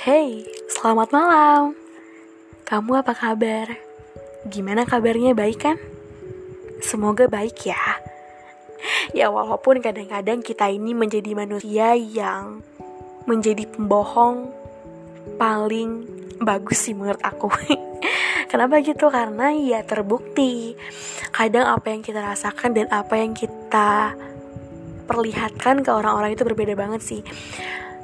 Hey, selamat malam. Kamu apa kabar? Gimana kabarnya baik kan? Semoga baik ya. Ya walaupun kadang-kadang kita ini menjadi manusia yang menjadi pembohong paling bagus sih menurut aku. Kenapa gitu? Karena ya terbukti kadang apa yang kita rasakan dan apa yang kita perlihatkan ke orang-orang itu berbeda banget sih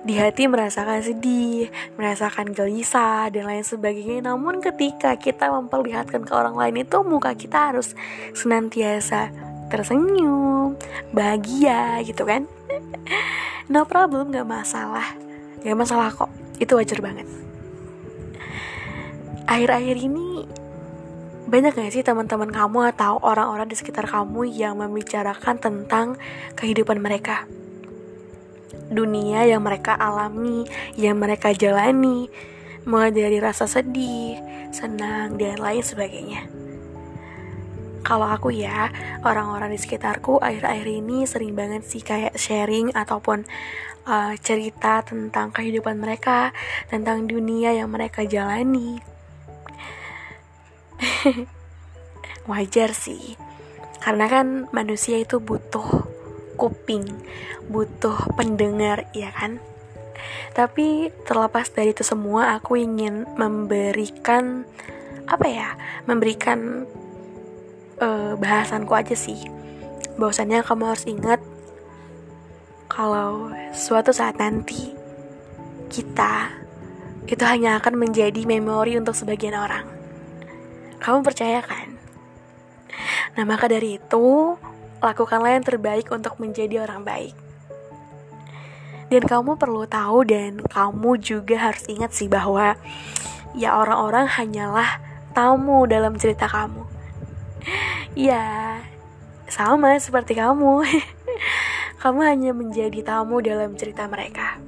di hati merasakan sedih, merasakan gelisah, dan lain sebagainya. Namun ketika kita memperlihatkan ke orang lain itu muka kita harus senantiasa tersenyum, bahagia gitu kan. No problem, gak masalah. Gak masalah kok, itu wajar banget. Akhir-akhir ini banyak gak sih teman-teman kamu atau orang-orang di sekitar kamu yang membicarakan tentang kehidupan mereka? Dunia yang mereka alami, yang mereka jalani, mulai dari rasa sedih, senang, dan lain sebagainya. Kalau aku ya, orang-orang di sekitarku akhir-akhir ini sering banget sih kayak sharing ataupun uh, cerita tentang kehidupan mereka, tentang dunia yang mereka jalani. Wajar sih, karena kan manusia itu butuh kuping, butuh pendengar, ya kan? Tapi terlepas dari itu semua, aku ingin memberikan apa ya? Memberikan uh, bahasanku aja sih. Bahwasannya kamu harus ingat kalau suatu saat nanti kita itu hanya akan menjadi memori untuk sebagian orang. Kamu percaya kan? Nah, maka dari itu, lakukanlah yang terbaik untuk menjadi orang baik. Dan kamu perlu tahu dan kamu juga harus ingat sih bahwa ya orang-orang hanyalah tamu dalam cerita kamu. Ya, sama seperti kamu. kamu hanya menjadi tamu dalam cerita mereka.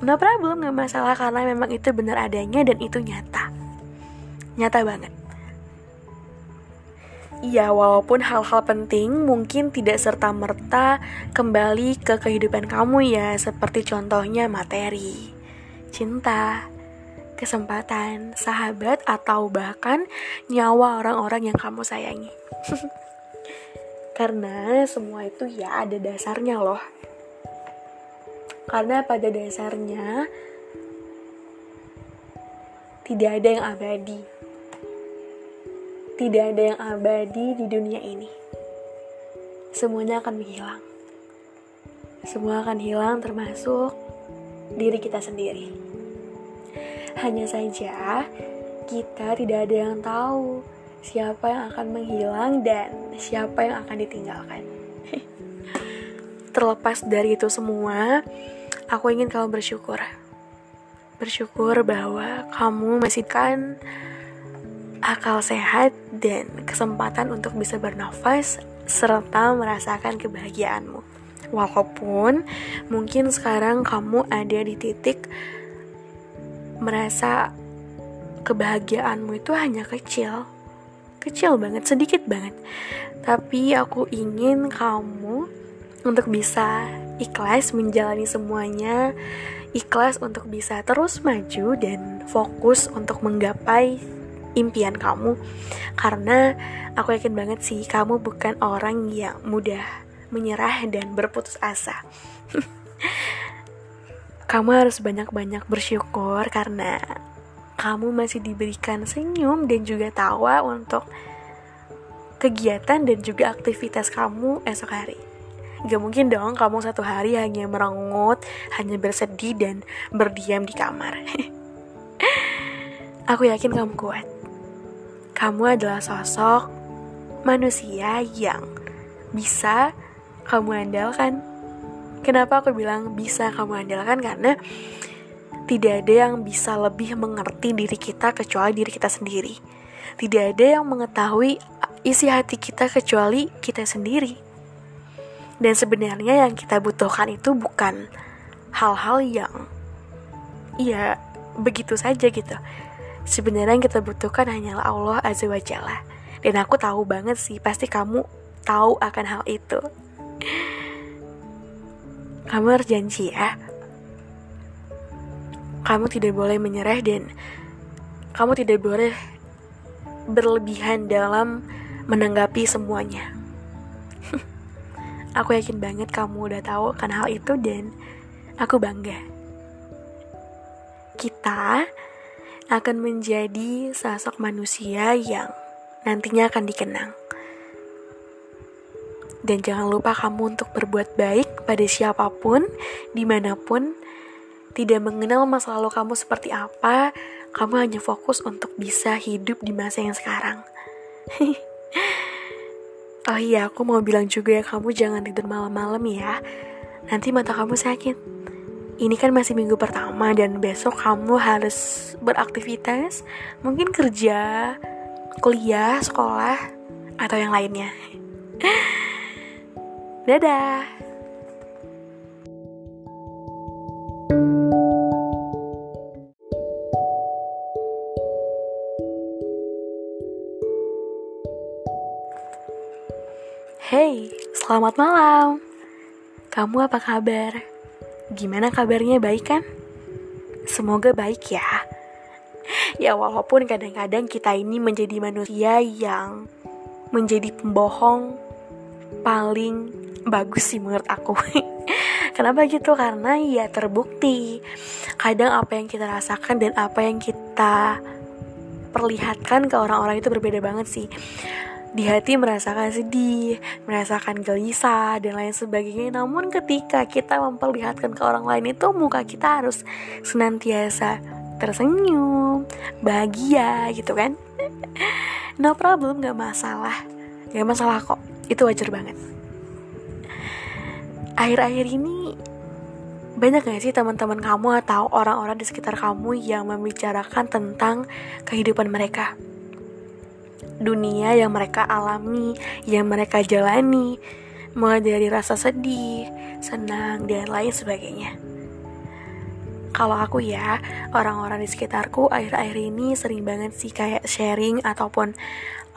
No problem, gak masalah karena memang itu benar adanya dan itu nyata. Nyata banget. Iya, walaupun hal-hal penting mungkin tidak serta-merta kembali ke kehidupan kamu ya, seperti contohnya materi, cinta, kesempatan, sahabat, atau bahkan nyawa orang-orang yang kamu sayangi. Karena semua itu ya ada dasarnya loh. Karena pada dasarnya tidak ada yang abadi tidak ada yang abadi di dunia ini. Semuanya akan menghilang. Semua akan hilang termasuk diri kita sendiri. Hanya saja kita tidak ada yang tahu siapa yang akan menghilang dan siapa yang akan ditinggalkan. Terlepas dari itu semua, aku ingin kamu bersyukur. Bersyukur bahwa kamu masih kan akal sehat, dan kesempatan untuk bisa bernafas serta merasakan kebahagiaanmu. Walaupun mungkin sekarang kamu ada di titik merasa kebahagiaanmu itu hanya kecil, kecil banget, sedikit banget. Tapi aku ingin kamu untuk bisa ikhlas menjalani semuanya, ikhlas untuk bisa terus maju dan fokus untuk menggapai impian kamu. Karena aku yakin banget sih kamu bukan orang yang mudah menyerah dan berputus asa. Kamu harus banyak-banyak bersyukur karena kamu masih diberikan senyum dan juga tawa untuk kegiatan dan juga aktivitas kamu esok hari. Gak mungkin dong kamu satu hari hanya merengut, hanya bersedih dan berdiam di kamar. Aku yakin kamu kuat kamu adalah sosok manusia yang bisa kamu andalkan. Kenapa aku bilang bisa kamu andalkan? Karena tidak ada yang bisa lebih mengerti diri kita kecuali diri kita sendiri. Tidak ada yang mengetahui isi hati kita kecuali kita sendiri. Dan sebenarnya yang kita butuhkan itu bukan hal-hal yang ya begitu saja gitu sebenarnya yang kita butuhkan hanyalah Allah Azza wa Jalla. Dan aku tahu banget sih, pasti kamu tahu akan hal itu. Kamu harus janji ya. kamu tidak boleh menyerah dan kamu tidak boleh berlebihan dalam menanggapi semuanya. aku yakin banget kamu udah tahu kan hal itu dan aku bangga. Kita akan menjadi sosok manusia yang nantinya akan dikenang. Dan jangan lupa kamu untuk berbuat baik pada siapa pun, di mana pun, tidak mengenal masa lalu kamu seperti apa, kamu hanya fokus untuk bisa hidup di masa yang sekarang. oh iya, aku mau bilang juga ya, kamu jangan tidur malam-malam ya. Nanti mata kamu sakit. Ini kan masih minggu pertama dan besok kamu harus beraktivitas, mungkin kerja, kuliah, sekolah, atau yang lainnya. Dadah. Hey, selamat malam. Kamu apa kabar? Gimana kabarnya baik kan? Semoga baik ya. Ya walaupun kadang-kadang kita ini menjadi manusia yang menjadi pembohong paling bagus sih menurut aku Kenapa gitu? Karena ya terbukti Kadang apa yang kita rasakan dan apa yang kita perlihatkan ke orang-orang itu berbeda banget sih di hati merasakan sedih, merasakan gelisah, dan lain sebagainya. Namun ketika kita memperlihatkan ke orang lain itu muka kita harus senantiasa tersenyum, bahagia gitu kan. No problem, gak masalah. Gak masalah kok, itu wajar banget akhir-akhir ini banyak gak sih teman-teman kamu atau orang-orang di sekitar kamu yang membicarakan tentang kehidupan mereka? Dunia yang mereka alami, yang mereka jalani, mulai dari rasa sedih, senang, dan lain sebagainya. Kalau aku ya, orang-orang di sekitarku akhir-akhir ini sering banget sih kayak sharing ataupun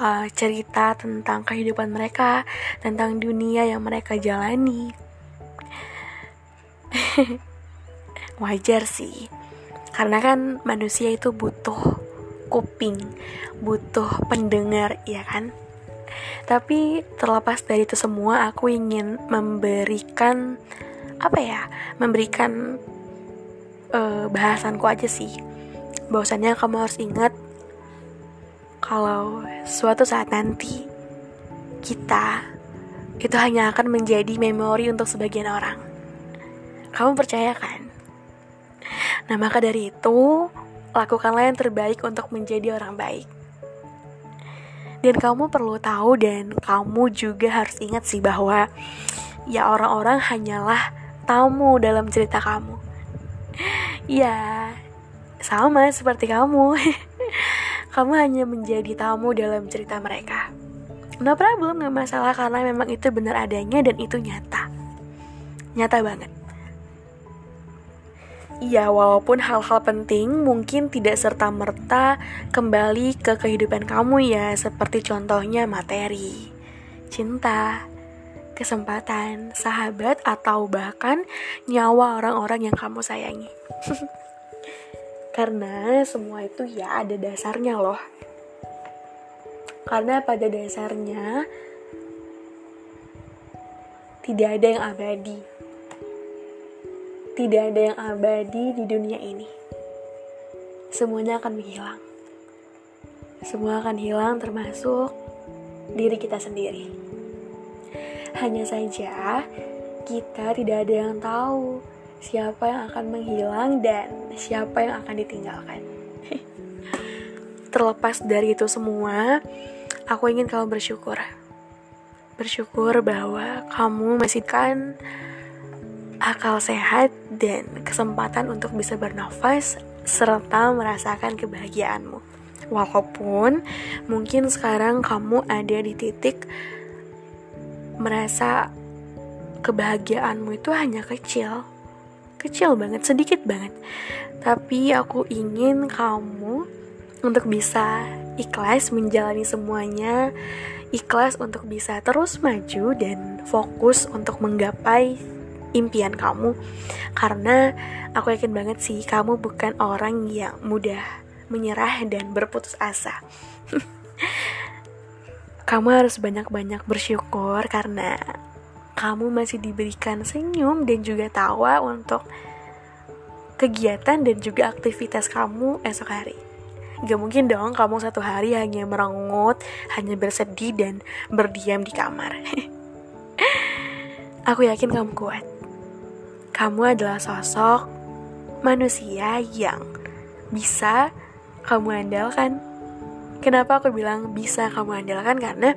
uh, cerita tentang kehidupan mereka, tentang dunia yang mereka jalani, wajar sih. Karena kan manusia itu butuh kuping butuh pendengar ya kan? Tapi terlepas dari itu semua aku ingin memberikan apa ya memberikan uh, bahasanku aja sih. Bahwasannya kamu harus ingat kalau suatu saat nanti kita itu hanya akan menjadi memori untuk sebagian orang. Kamu percaya kan? Nah, maka dari itu, lakukanlah yang terbaik untuk menjadi orang baik. Dan kamu perlu tahu dan kamu juga harus ingat sih bahwa ya orang-orang hanyalah tamu dalam cerita kamu. Ya, sama seperti kamu. kamu hanya menjadi tamu dalam cerita mereka. No problem, gak masalah karena memang itu benar adanya dan itu nyata. Nyata banget. Ya, walaupun hal-hal penting mungkin tidak serta-merta kembali ke kehidupan kamu ya, seperti contohnya materi, cinta, kesempatan, sahabat, atau bahkan nyawa orang-orang yang kamu sayangi. Karena semua itu ya ada dasarnya loh. Karena pada dasarnya tidak ada yang abadi tidak ada yang abadi di dunia ini. Semuanya akan menghilang. Semua akan hilang termasuk diri kita sendiri. Hanya saja kita tidak ada yang tahu siapa yang akan menghilang dan siapa yang akan ditinggalkan. Terlepas dari itu semua, aku ingin kamu bersyukur. Bersyukur bahwa kamu masih kan akal sehat, dan kesempatan untuk bisa bernafas serta merasakan kebahagiaanmu. Walaupun mungkin sekarang kamu ada di titik merasa kebahagiaanmu itu hanya kecil, kecil banget, sedikit banget. Tapi aku ingin kamu untuk bisa ikhlas menjalani semuanya, ikhlas untuk bisa terus maju dan fokus untuk menggapai impian kamu karena aku yakin banget sih kamu bukan orang yang mudah menyerah dan berputus asa kamu harus banyak-banyak bersyukur karena kamu masih diberikan senyum dan juga tawa untuk kegiatan dan juga aktivitas kamu esok hari. Gak mungkin dong kamu satu hari hanya merengut, hanya bersedih dan berdiam di kamar. Aku yakin kamu kuat. Kamu adalah sosok manusia yang bisa kamu andalkan. Kenapa aku bilang bisa kamu andalkan? Karena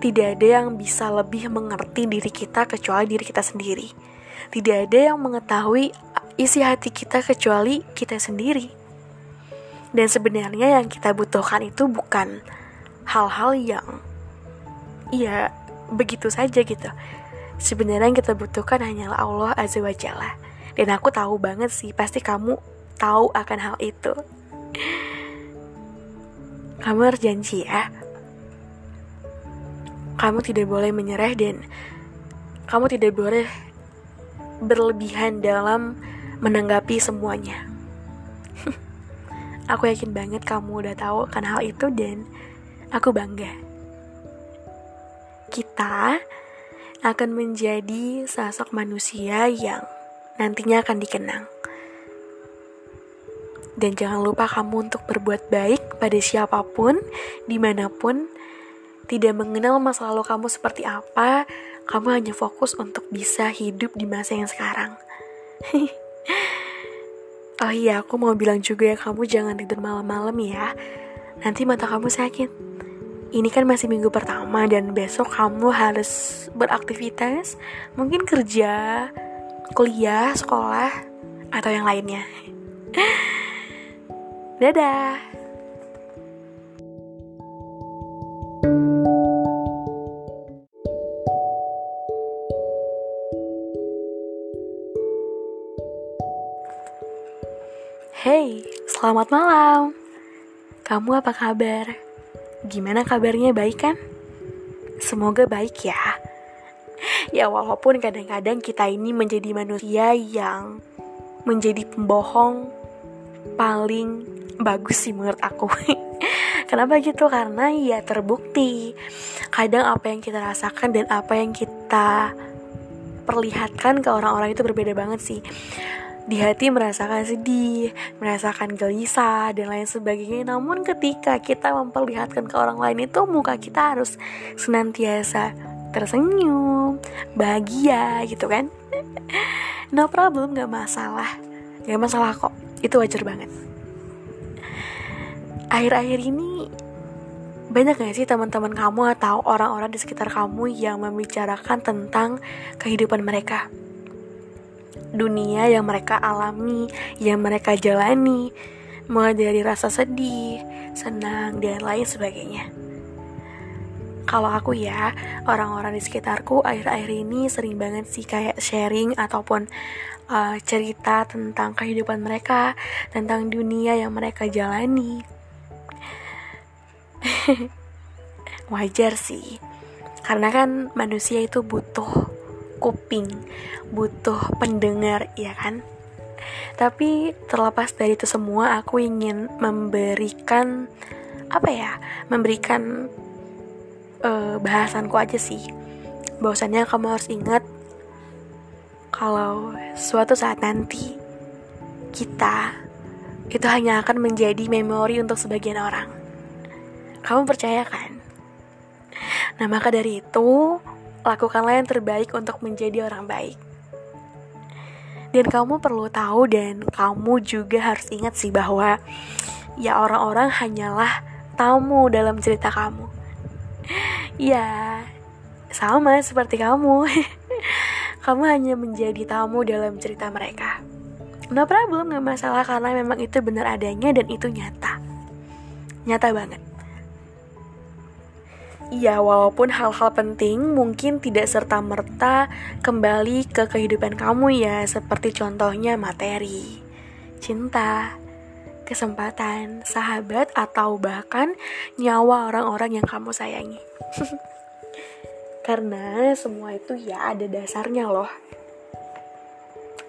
tidak ada yang bisa lebih mengerti diri kita kecuali diri kita sendiri. Tidak ada yang mengetahui isi hati kita kecuali kita sendiri. Dan sebenarnya yang kita butuhkan itu bukan hal-hal yang ya begitu saja gitu. Sebenarnya yang kita butuhkan hanyalah Allah Azza wa Jalla. Dan aku tahu banget sih, pasti kamu tahu akan hal itu. Kamu harus janji ya, kamu tidak boleh menyerah dan kamu tidak boleh berlebihan dalam menanggapi semuanya. aku yakin banget kamu udah tahu kan hal itu dan aku bangga. Kita akan menjadi sosok manusia yang nantinya akan dikenang. Dan jangan lupa kamu untuk berbuat baik pada siapa pun, di mana pun, tidak mengenal masa lalu kamu seperti apa, kamu hanya fokus untuk bisa hidup di masa yang sekarang. oh iya, aku mau bilang juga ya, kamu jangan tidur malam-malam ya. Nanti mata kamu sakit. Ini kan masih minggu pertama dan besok kamu harus beraktivitas, mungkin kerja, kuliah, sekolah, atau yang lainnya. Dadah. Hey, selamat malam. Kamu apa kabar? Gimana kabarnya baik kan? Semoga baik ya. Ya walaupun kadang-kadang kita ini menjadi manusia yang menjadi pembohong paling bagus sih menurut aku. Kenapa gitu? Karena ya terbukti kadang apa yang kita rasakan dan apa yang kita perlihatkan ke orang-orang itu berbeda banget sih di hati merasakan sedih, merasakan gelisah, dan lain sebagainya. Namun ketika kita memperlihatkan ke orang lain itu muka kita harus senantiasa tersenyum, bahagia gitu kan. No problem, gak masalah. Gak masalah kok, itu wajar banget. Akhir-akhir ini banyak gak sih teman-teman kamu atau orang-orang di sekitar kamu yang membicarakan tentang kehidupan mereka? Dunia yang mereka alami, yang mereka jalani, mulai dari rasa sedih, senang, dan lain sebagainya. Kalau aku ya, orang-orang di sekitarku akhir-akhir ini sering banget sih kayak sharing ataupun uh, cerita tentang kehidupan mereka, tentang dunia yang mereka jalani. Wajar sih, karena kan manusia itu butuh kuping, butuh pendengar, ya kan? Tapi terlepas dari itu semua, aku ingin memberikan apa ya? Memberikan uh, bahasanku aja sih. Bahwasannya kamu harus ingat kalau suatu saat nanti kita itu hanya akan menjadi memori untuk sebagian orang. Kamu percaya kan? Nah, maka dari itu, lakukanlah yang terbaik untuk menjadi orang baik. Dan kamu perlu tahu dan kamu juga harus ingat sih bahwa ya orang-orang hanyalah tamu dalam cerita kamu. Ya, sama seperti kamu. kamu hanya menjadi tamu dalam cerita mereka. No problem, gak masalah karena memang itu benar adanya dan itu nyata. Nyata banget. Ya, walaupun hal-hal penting mungkin tidak serta-merta kembali ke kehidupan kamu ya, seperti contohnya materi, cinta, kesempatan, sahabat, atau bahkan nyawa orang-orang yang kamu sayangi. Karena semua itu ya ada dasarnya loh.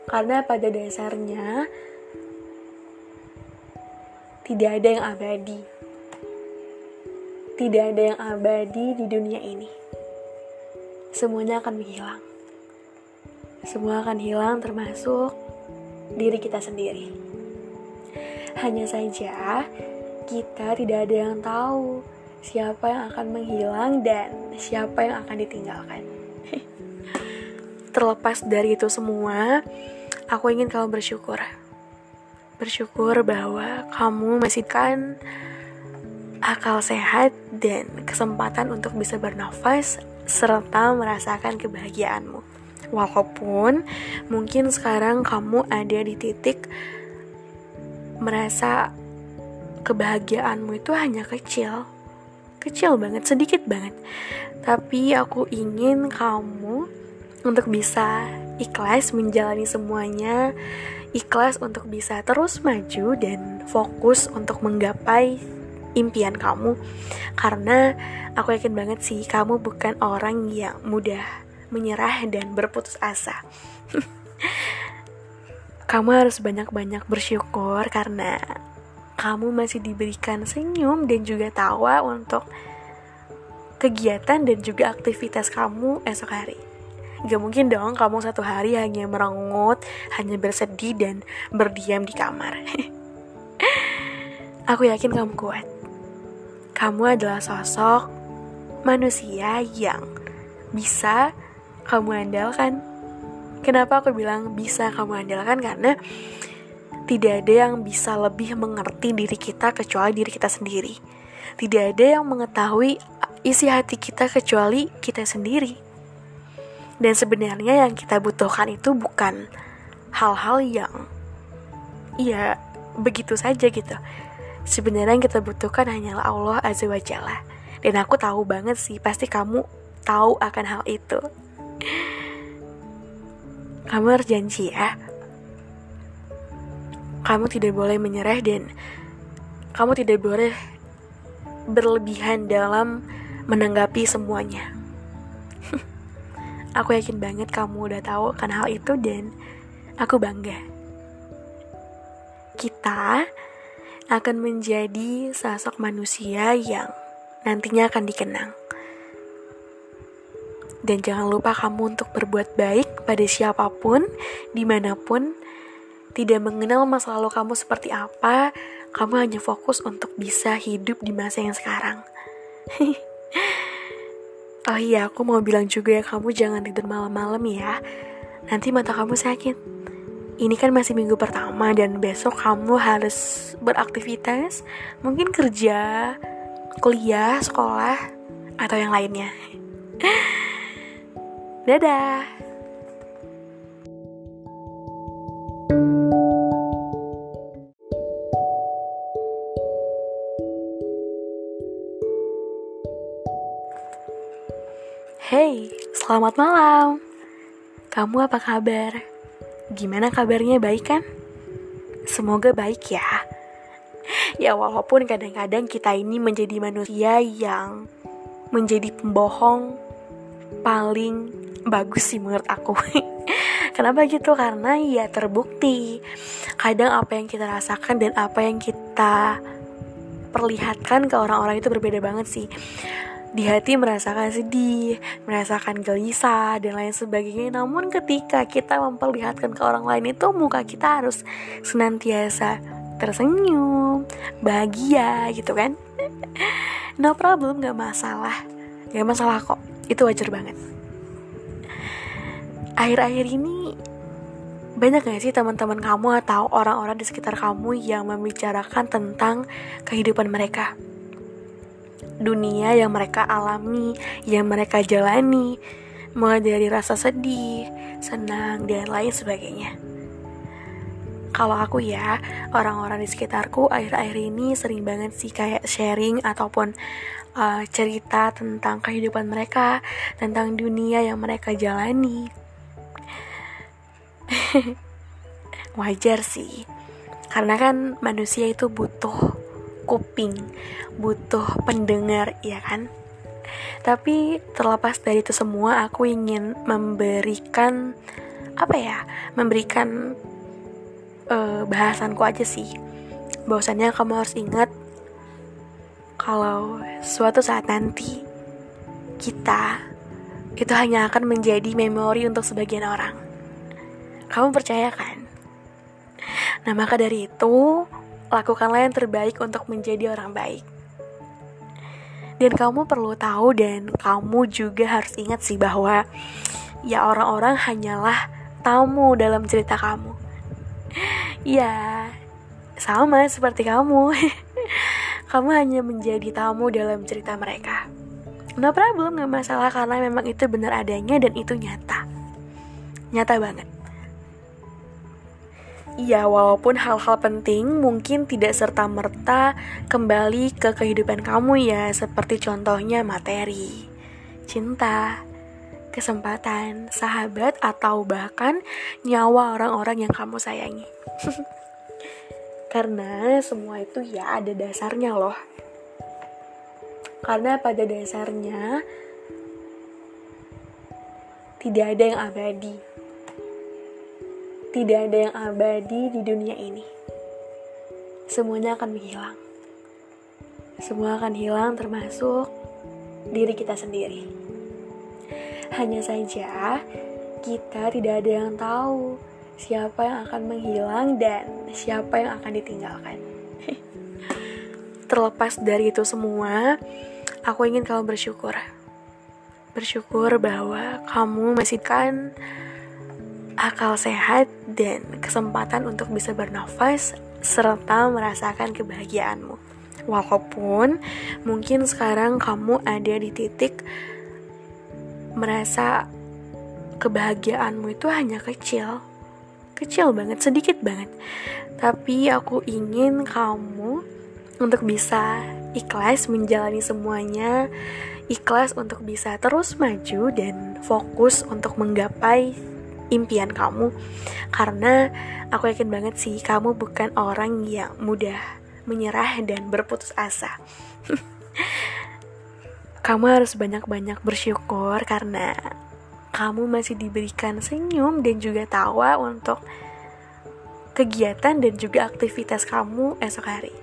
Karena pada dasarnya tidak ada yang abadi. Tidak ada yang abadi di dunia ini. Semuanya akan menghilang. Semua akan hilang termasuk diri kita sendiri. Hanya saja kita tidak ada yang tahu siapa yang akan menghilang dan siapa yang akan ditinggalkan. Terlepas dari itu semua, aku ingin kamu bersyukur. Bersyukur bahwa kamu masih kan akal sehat dan kesempatan untuk bisa bernafas serta merasakan kebahagiaanmu. Walaupun mungkin sekarang kamu ada di titik merasa kebahagiaanmu itu hanya kecil, kecil banget, sedikit banget. Tapi aku ingin kamu untuk bisa ikhlas menjalani semuanya, ikhlas untuk bisa terus maju dan fokus untuk menggapai impian kamu. Karena aku yakin banget sih kamu bukan orang yang mudah menyerah dan berputus asa. kamu harus banyak-banyak bersyukur karena kamu masih diberikan senyum dan juga tawa untuk kegiatan dan juga aktivitas kamu esok hari. Gak mungkin dong kamu satu hari hanya merengut, hanya bersedih dan berdiam di kamar. Aku yakin kamu kuat. Kamu adalah sosok manusia yang bisa kamu andalkan. Kenapa aku bilang bisa kamu andalkan? Karena tidak ada yang bisa lebih mengerti diri kita kecuali diri kita sendiri. Tidak ada yang mengetahui isi hati kita kecuali kita sendiri. Dan sebenarnya yang kita butuhkan itu bukan hal-hal yang ya begitu saja gitu. Sebenarnya yang kita butuhkan hanyalah Allah Azza wa Jalla. Dan aku tahu banget sih, pasti kamu tahu akan hal itu. Kamu harus janji ya, kamu tidak boleh menyerah dan kamu tidak boleh berlebihan dalam menanggapi semuanya. aku yakin banget kamu udah tahu kan hal itu dan aku bangga. Kita akan menjadi sosok manusia yang nantinya akan dikenang. Dan jangan lupa kamu untuk berbuat baik pada siapa pun, di mana pun, tidak mengenal masa lalu kamu seperti apa, kamu hanya fokus untuk bisa hidup di masa yang sekarang. oh iya, aku mau bilang juga ya, kamu jangan tidur malam-malam ya. Nanti mata kamu sakit. Ini kan masih minggu pertama dan besok kamu harus beraktivitas, mungkin kerja, kuliah, sekolah, atau yang lainnya. Dadah. Hey, selamat malam. Kamu apa kabar? Gimana kabarnya baik kan? Semoga baik ya. Ya walaupun kadang-kadang kita ini menjadi manusia yang menjadi pembohong paling bagus sih menurut aku. Kenapa gitu? Karena ya terbukti kadang apa yang kita rasakan dan apa yang kita perlihatkan ke orang-orang itu berbeda banget sih di hati merasakan sedih, merasakan gelisah, dan lain sebagainya. Namun ketika kita memperlihatkan ke orang lain itu muka kita harus senantiasa tersenyum, bahagia gitu kan. No problem, gak masalah. Gak masalah kok, itu wajar banget. Akhir-akhir ini banyak gak sih teman-teman kamu atau orang-orang di sekitar kamu yang membicarakan tentang kehidupan mereka? Dunia yang mereka alami, yang mereka jalani, mulai dari rasa sedih, senang, dan lain sebagainya. Kalau aku ya, orang-orang di sekitarku akhir-akhir ini sering banget sih kayak sharing ataupun uh, cerita tentang kehidupan mereka, tentang dunia yang mereka jalani. Wajar sih, karena kan manusia itu butuh kuping, butuh pendengar, ya kan? Tapi terlepas dari itu semua, aku ingin memberikan apa ya memberikan uh, bahasanku aja sih bahwasannya kamu harus ingat kalau suatu saat nanti kita itu hanya akan menjadi memori untuk sebagian orang. Kamu percaya kan? Nah, maka dari itu, lakukanlah yang terbaik untuk menjadi orang baik. Dan kamu perlu tahu dan kamu juga harus ingat sih bahwa ya orang-orang hanyalah tamu dalam cerita kamu. Ya, sama seperti kamu. kamu hanya menjadi tamu dalam cerita mereka. No problem, gak masalah karena memang itu benar adanya dan itu nyata. Nyata banget. Iya, walaupun hal-hal penting mungkin tidak serta-merta kembali ke kehidupan kamu ya, seperti contohnya materi, cinta, kesempatan, sahabat, atau bahkan nyawa orang-orang yang kamu sayangi. Karena semua itu ya ada dasarnya loh. Karena pada dasarnya tidak ada yang abadi. Tidak ada yang abadi di dunia ini. Semuanya akan menghilang. Semua akan hilang termasuk diri kita sendiri. Hanya saja kita tidak ada yang tahu siapa yang akan menghilang dan siapa yang akan ditinggalkan. Terlepas dari itu semua, aku ingin kamu bersyukur. Bersyukur bahwa kamu masih kan akal sehat dan kesempatan untuk bisa bernafas serta merasakan kebahagiaanmu. Walaupun mungkin sekarang kamu ada di titik merasa kebahagiaanmu itu hanya kecil, kecil banget, sedikit banget. Tapi aku ingin kamu untuk bisa ikhlas menjalani semuanya, ikhlas untuk bisa terus maju dan fokus untuk menggapai impian kamu. Karena aku yakin banget sih kamu bukan orang yang mudah menyerah dan berputus asa. kamu harus banyak-banyak bersyukur karena kamu masih diberikan senyum dan juga tawa untuk kegiatan dan juga aktivitas kamu esok hari.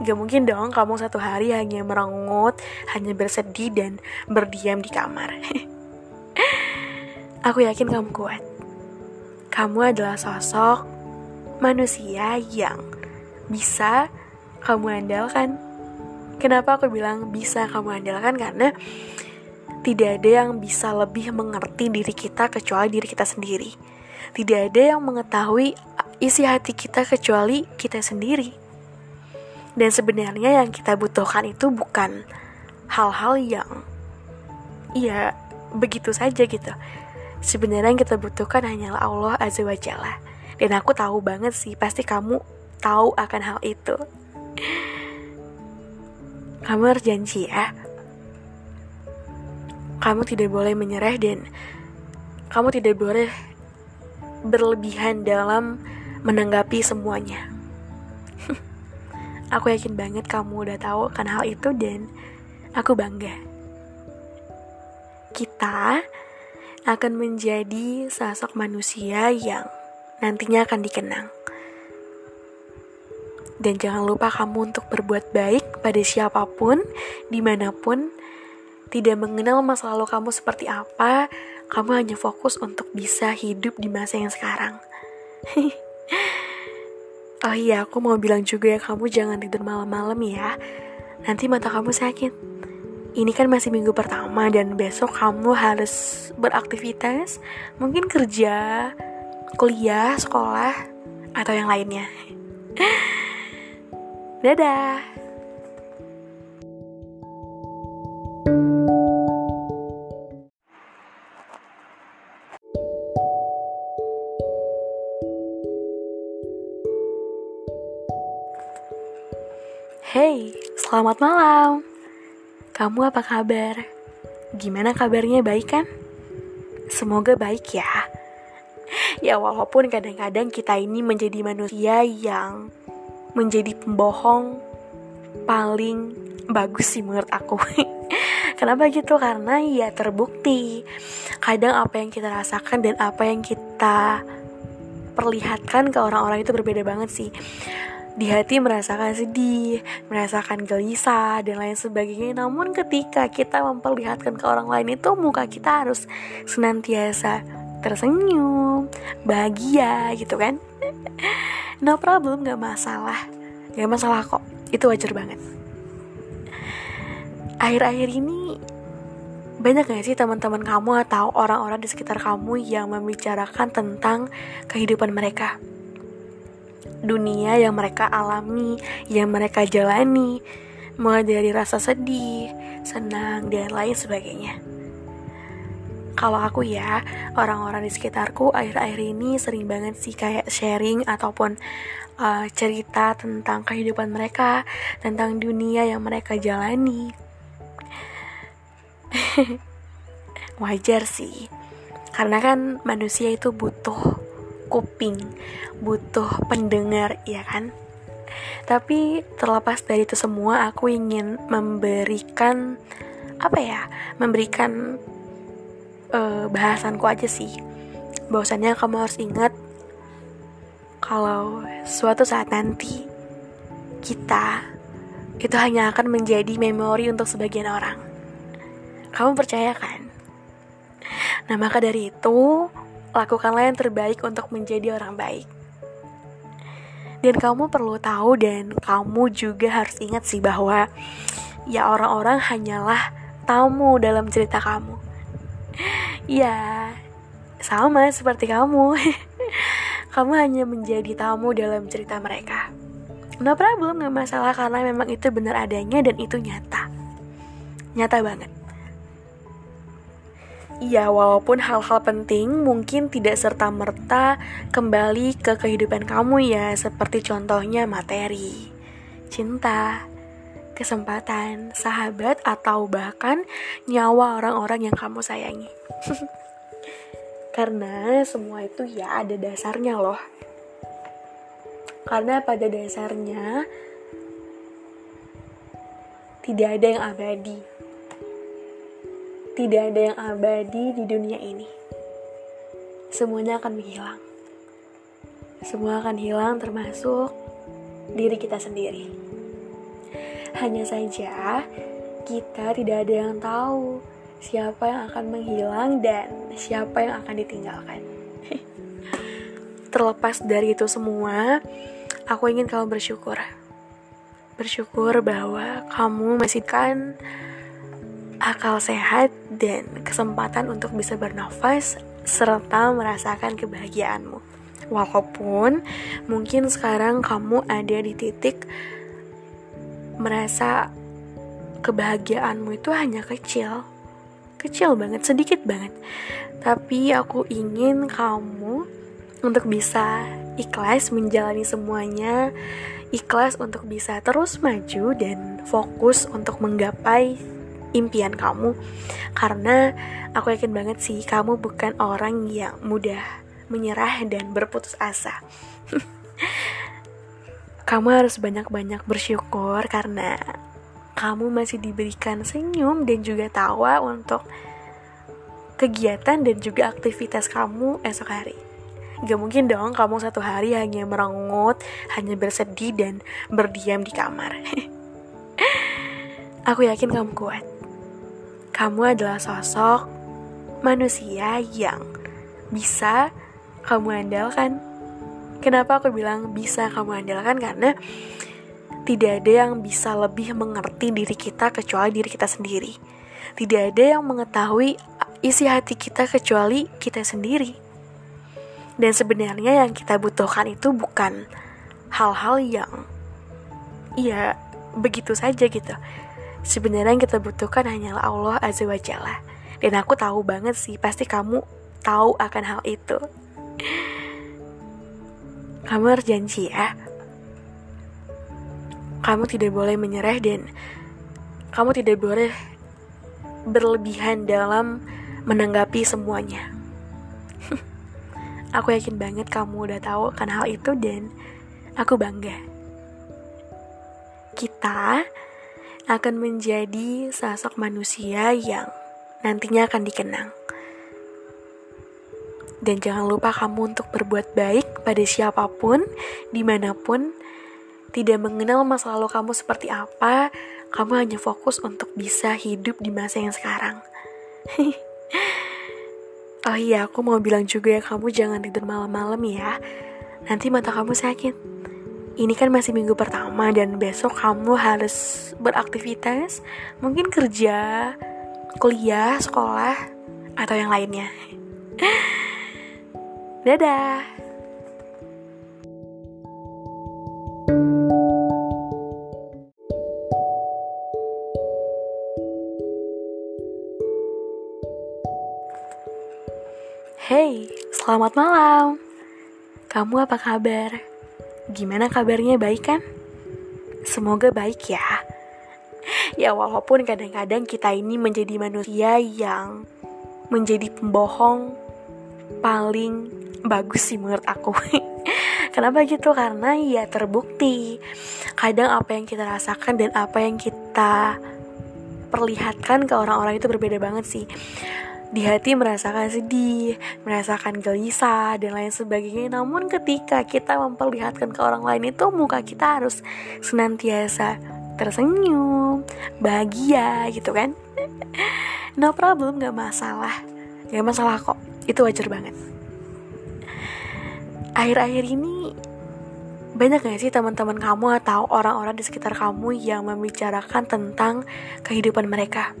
Gak mungkin dong kamu satu hari hanya merengut, hanya bersedih dan berdiam di kamar. Aku yakin kamu kuat. Kamu adalah sosok manusia yang bisa kamu andalkan. Kenapa aku bilang bisa kamu andalkan? Karena tidak ada yang bisa lebih mengerti diri kita kecuali diri kita sendiri. Tidak ada yang mengetahui isi hati kita kecuali kita sendiri. Dan sebenarnya yang kita butuhkan itu bukan hal-hal yang ya begitu saja gitu. Sebenarnya yang kita butuhkan hanyalah Allah Azza wa Jalla. Dan aku tahu banget sih, pasti kamu tahu akan hal itu. Kamu harus janji ya, kamu tidak boleh menyerah dan kamu tidak boleh berlebihan dalam menanggapi semuanya. aku yakin banget kamu udah tahu kan hal itu dan aku bangga. Kita akan menjadi sosok manusia yang nantinya akan dikenang. Dan jangan lupa kamu untuk berbuat baik pada siapa pun, di mana pun, tidak mengenal masa lalu kamu seperti apa, kamu hanya fokus untuk bisa hidup di masa yang sekarang. oh iya, aku mau bilang juga ya, kamu jangan tidur malam-malam ya. Nanti mata kamu sakit. Ini kan masih minggu pertama dan besok kamu harus beraktivitas, mungkin kerja, kuliah, sekolah, atau yang lainnya. Dadah. Hey, selamat malam. Kamu apa kabar? Gimana kabarnya baik kan? Semoga baik ya. Ya walaupun kadang-kadang kita ini menjadi manusia yang menjadi pembohong paling bagus sih menurut aku. Kenapa gitu? Karena ya terbukti kadang apa yang kita rasakan dan apa yang kita perlihatkan ke orang-orang itu berbeda banget sih di hati merasakan sedih, merasakan gelisah, dan lain sebagainya. Namun ketika kita memperlihatkan ke orang lain itu muka kita harus senantiasa tersenyum, bahagia gitu kan. No problem, gak masalah. Gak masalah kok, itu wajar banget. Akhir-akhir ini banyak gak sih teman-teman kamu atau orang-orang di sekitar kamu yang membicarakan tentang kehidupan mereka? Dunia yang mereka alami, yang mereka jalani, mulai dari rasa sedih, senang, dan lain sebagainya. Kalau aku ya, orang-orang di sekitarku akhir-akhir ini sering banget sih kayak sharing ataupun uh, cerita tentang kehidupan mereka, tentang dunia yang mereka jalani. Wajar sih, karena kan manusia itu butuh kuping, butuh pendengar, ya kan? Tapi terlepas dari itu semua, aku ingin memberikan apa ya? Memberikan uh, bahasanku aja sih. Bahwasannya kamu harus ingat kalau suatu saat nanti kita itu hanya akan menjadi memori untuk sebagian orang. Kamu percaya kan? Nah, maka dari itu, lakukanlah yang terbaik untuk menjadi orang baik. Dan kamu perlu tahu dan kamu juga harus ingat sih bahwa ya orang-orang hanyalah tamu dalam cerita kamu. Ya, sama seperti kamu. kamu hanya menjadi tamu dalam cerita mereka. No problem, gak masalah karena memang itu benar adanya dan itu nyata. Nyata banget. Ya, walaupun hal-hal penting mungkin tidak serta-merta kembali ke kehidupan kamu ya, seperti contohnya materi, cinta, kesempatan, sahabat, atau bahkan nyawa orang-orang yang kamu sayangi. Karena semua itu ya ada dasarnya loh. Karena pada dasarnya tidak ada yang abadi tidak ada yang abadi di dunia ini. Semuanya akan menghilang. Semua akan hilang termasuk diri kita sendiri. Hanya saja kita tidak ada yang tahu siapa yang akan menghilang dan siapa yang akan ditinggalkan. Terlepas dari itu semua, aku ingin kamu bersyukur. Bersyukur bahwa kamu masih kan akal sehat, dan kesempatan untuk bisa bernafas serta merasakan kebahagiaanmu. Walaupun mungkin sekarang kamu ada di titik merasa kebahagiaanmu itu hanya kecil, kecil banget, sedikit banget. Tapi aku ingin kamu untuk bisa ikhlas menjalani semuanya, ikhlas untuk bisa terus maju dan fokus untuk menggapai impian kamu. Karena aku yakin banget sih kamu bukan orang yang mudah menyerah dan berputus asa. Kamu harus banyak-banyak bersyukur karena kamu masih diberikan senyum dan juga tawa untuk kegiatan dan juga aktivitas kamu esok hari. Gak mungkin dong kamu satu hari hanya merengut, hanya bersedih dan berdiam di kamar. Aku yakin kamu kuat kamu adalah sosok manusia yang bisa kamu andalkan. Kenapa aku bilang bisa kamu andalkan? Karena tidak ada yang bisa lebih mengerti diri kita kecuali diri kita sendiri. Tidak ada yang mengetahui isi hati kita kecuali kita sendiri. Dan sebenarnya yang kita butuhkan itu bukan hal-hal yang ya begitu saja gitu sebenarnya yang kita butuhkan hanyalah Allah Azza wa Jalla. Dan aku tahu banget sih, pasti kamu tahu akan hal itu. Kamu harus janji ya. Kamu tidak boleh menyerah dan kamu tidak boleh berlebihan dalam menanggapi semuanya. aku yakin banget kamu udah tahu akan hal itu dan aku bangga. Kita akan menjadi sosok manusia yang nantinya akan dikenang. Dan jangan lupa kamu untuk berbuat baik pada siapa pun, di mana pun, tidak mengenal masa lalu kamu seperti apa, kamu hanya fokus untuk bisa hidup di masa yang sekarang. oh iya, aku mau bilang juga ya, kamu jangan tidur malam-malam ya. Nanti mata kamu sakit ini kan masih minggu pertama dan besok kamu harus beraktivitas, mungkin kerja, kuliah, sekolah, atau yang lainnya. Dadah. Hey, selamat malam. Kamu apa kabar? Gimana kabarnya baik kan? Semoga baik ya. Ya walaupun kadang-kadang kita ini menjadi manusia yang menjadi pembohong paling bagus sih menurut aku. Kenapa gitu? Karena ya terbukti kadang apa yang kita rasakan dan apa yang kita perlihatkan ke orang-orang itu berbeda banget sih di hati merasakan sedih, merasakan gelisah, dan lain sebagainya. Namun ketika kita memperlihatkan ke orang lain itu muka kita harus senantiasa tersenyum, bahagia gitu kan. no problem, gak masalah. Gak masalah kok, itu wajar banget. Akhir-akhir ini banyak gak sih teman-teman kamu atau orang-orang di sekitar kamu yang membicarakan tentang kehidupan mereka?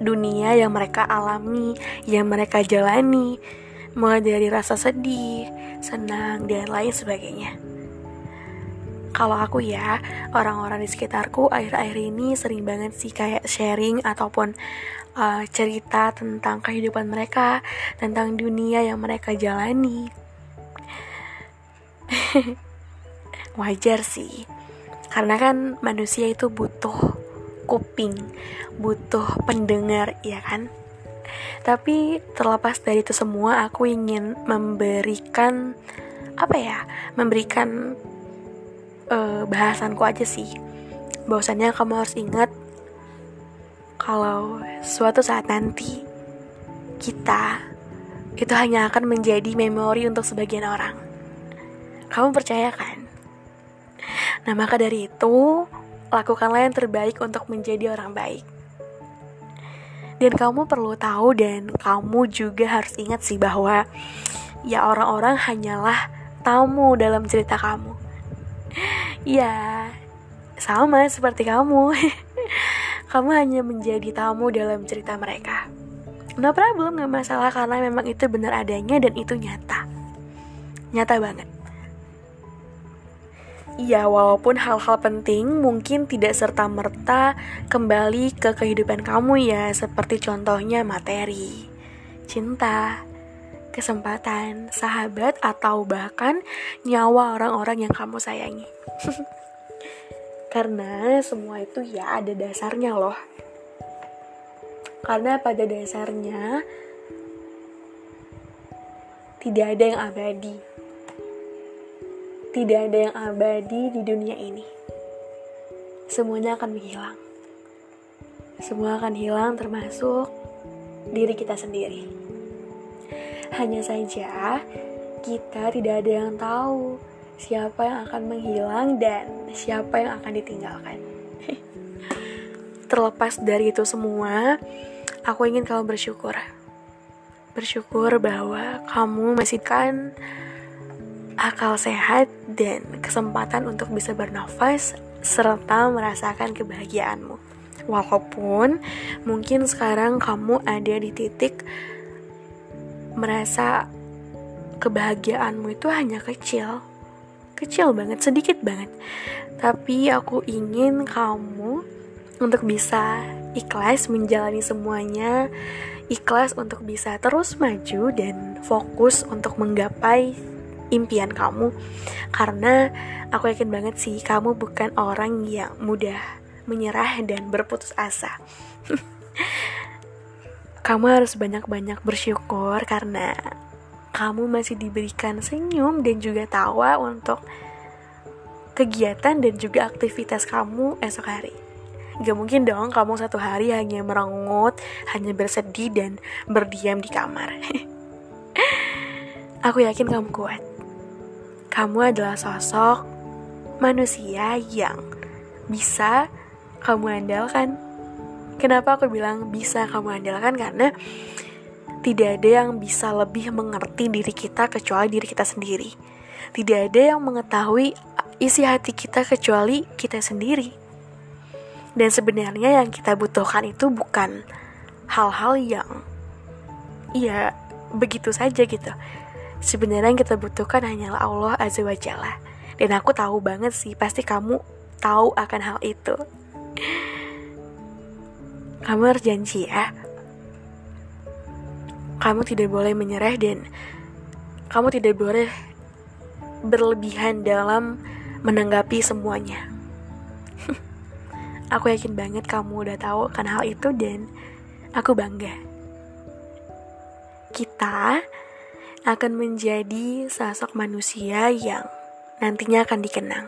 Dunia yang mereka alami, yang mereka jalani, mulai dari rasa sedih, senang, dan lain sebagainya. Kalau aku ya, orang-orang di sekitarku akhir-akhir ini sering banget sih kayak sharing ataupun uh, cerita tentang kehidupan mereka, tentang dunia yang mereka jalani. Wajar sih, karena kan manusia itu butuh kuping, butuh pendengar, ya kan? Tapi terlepas dari itu semua, aku ingin memberikan apa ya? Memberikan uh, bahasanku aja sih. Bahwasannya kamu harus ingat kalau suatu saat nanti kita itu hanya akan menjadi memori untuk sebagian orang. Kamu percaya kan? Nah, maka dari itu, lakukanlah yang terbaik untuk menjadi orang baik. Dan kamu perlu tahu dan kamu juga harus ingat sih bahwa ya orang-orang hanyalah tamu dalam cerita kamu. Ya, sama seperti kamu. kamu hanya menjadi tamu dalam cerita mereka. No problem, gak masalah karena memang itu benar adanya dan itu nyata. Nyata banget. Ya, walaupun hal-hal penting mungkin tidak serta-merta kembali ke kehidupan kamu ya, seperti contohnya materi, cinta, kesempatan, sahabat, atau bahkan nyawa orang-orang yang kamu sayangi. Karena semua itu ya ada dasarnya loh. Karena pada dasarnya tidak ada yang abadi tidak ada yang abadi di dunia ini. Semuanya akan menghilang. Semua akan hilang termasuk diri kita sendiri. Hanya saja kita tidak ada yang tahu siapa yang akan menghilang dan siapa yang akan ditinggalkan. Terlepas dari itu semua, aku ingin kamu bersyukur. Bersyukur bahwa kamu masih kan akal sehat, dan kesempatan untuk bisa bernafas serta merasakan kebahagiaanmu. Walaupun mungkin sekarang kamu ada di titik merasa kebahagiaanmu itu hanya kecil, kecil banget, sedikit banget. Tapi aku ingin kamu untuk bisa ikhlas menjalani semuanya, ikhlas untuk bisa terus maju dan fokus untuk menggapai impian kamu karena aku yakin banget sih kamu bukan orang yang mudah menyerah dan berputus asa kamu harus banyak-banyak bersyukur karena kamu masih diberikan senyum dan juga tawa untuk kegiatan dan juga aktivitas kamu esok hari Gak mungkin dong kamu satu hari hanya merengut, hanya bersedih dan berdiam di kamar. Aku yakin kamu kuat. Kamu adalah sosok manusia yang bisa kamu andalkan. Kenapa aku bilang bisa kamu andalkan? Karena tidak ada yang bisa lebih mengerti diri kita kecuali diri kita sendiri. Tidak ada yang mengetahui isi hati kita kecuali kita sendiri. Dan sebenarnya yang kita butuhkan itu bukan hal-hal yang ya begitu saja gitu. Sebenarnya yang kita butuhkan hanyalah Allah Azza wa Jalla. Dan aku tahu banget sih, pasti kamu tahu akan hal itu. Kamu harus janji ya. Kamu tidak boleh menyerah dan kamu tidak boleh berlebihan dalam menanggapi semuanya. Aku yakin banget kamu udah tahu kan hal itu dan aku bangga. Kita akan menjadi sosok manusia yang nantinya akan dikenang.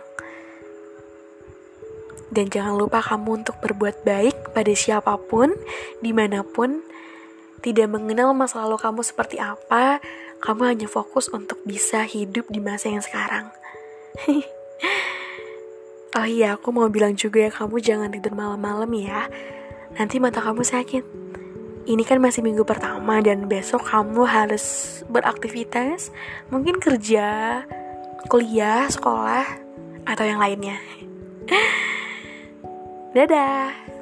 Dan jangan lupa kamu untuk berbuat baik pada siapa pun, di mana pun, tidak mengenal masa lalu kamu seperti apa, kamu hanya fokus untuk bisa hidup di masa yang sekarang. Oh iya, aku mau bilang juga ya kamu jangan tidur malam-malam ya. Nanti mata kamu sakit. Ini kan masih minggu pertama dan besok kamu harus beraktivitas, mungkin kerja, kuliah, sekolah, atau yang lainnya. Dadah.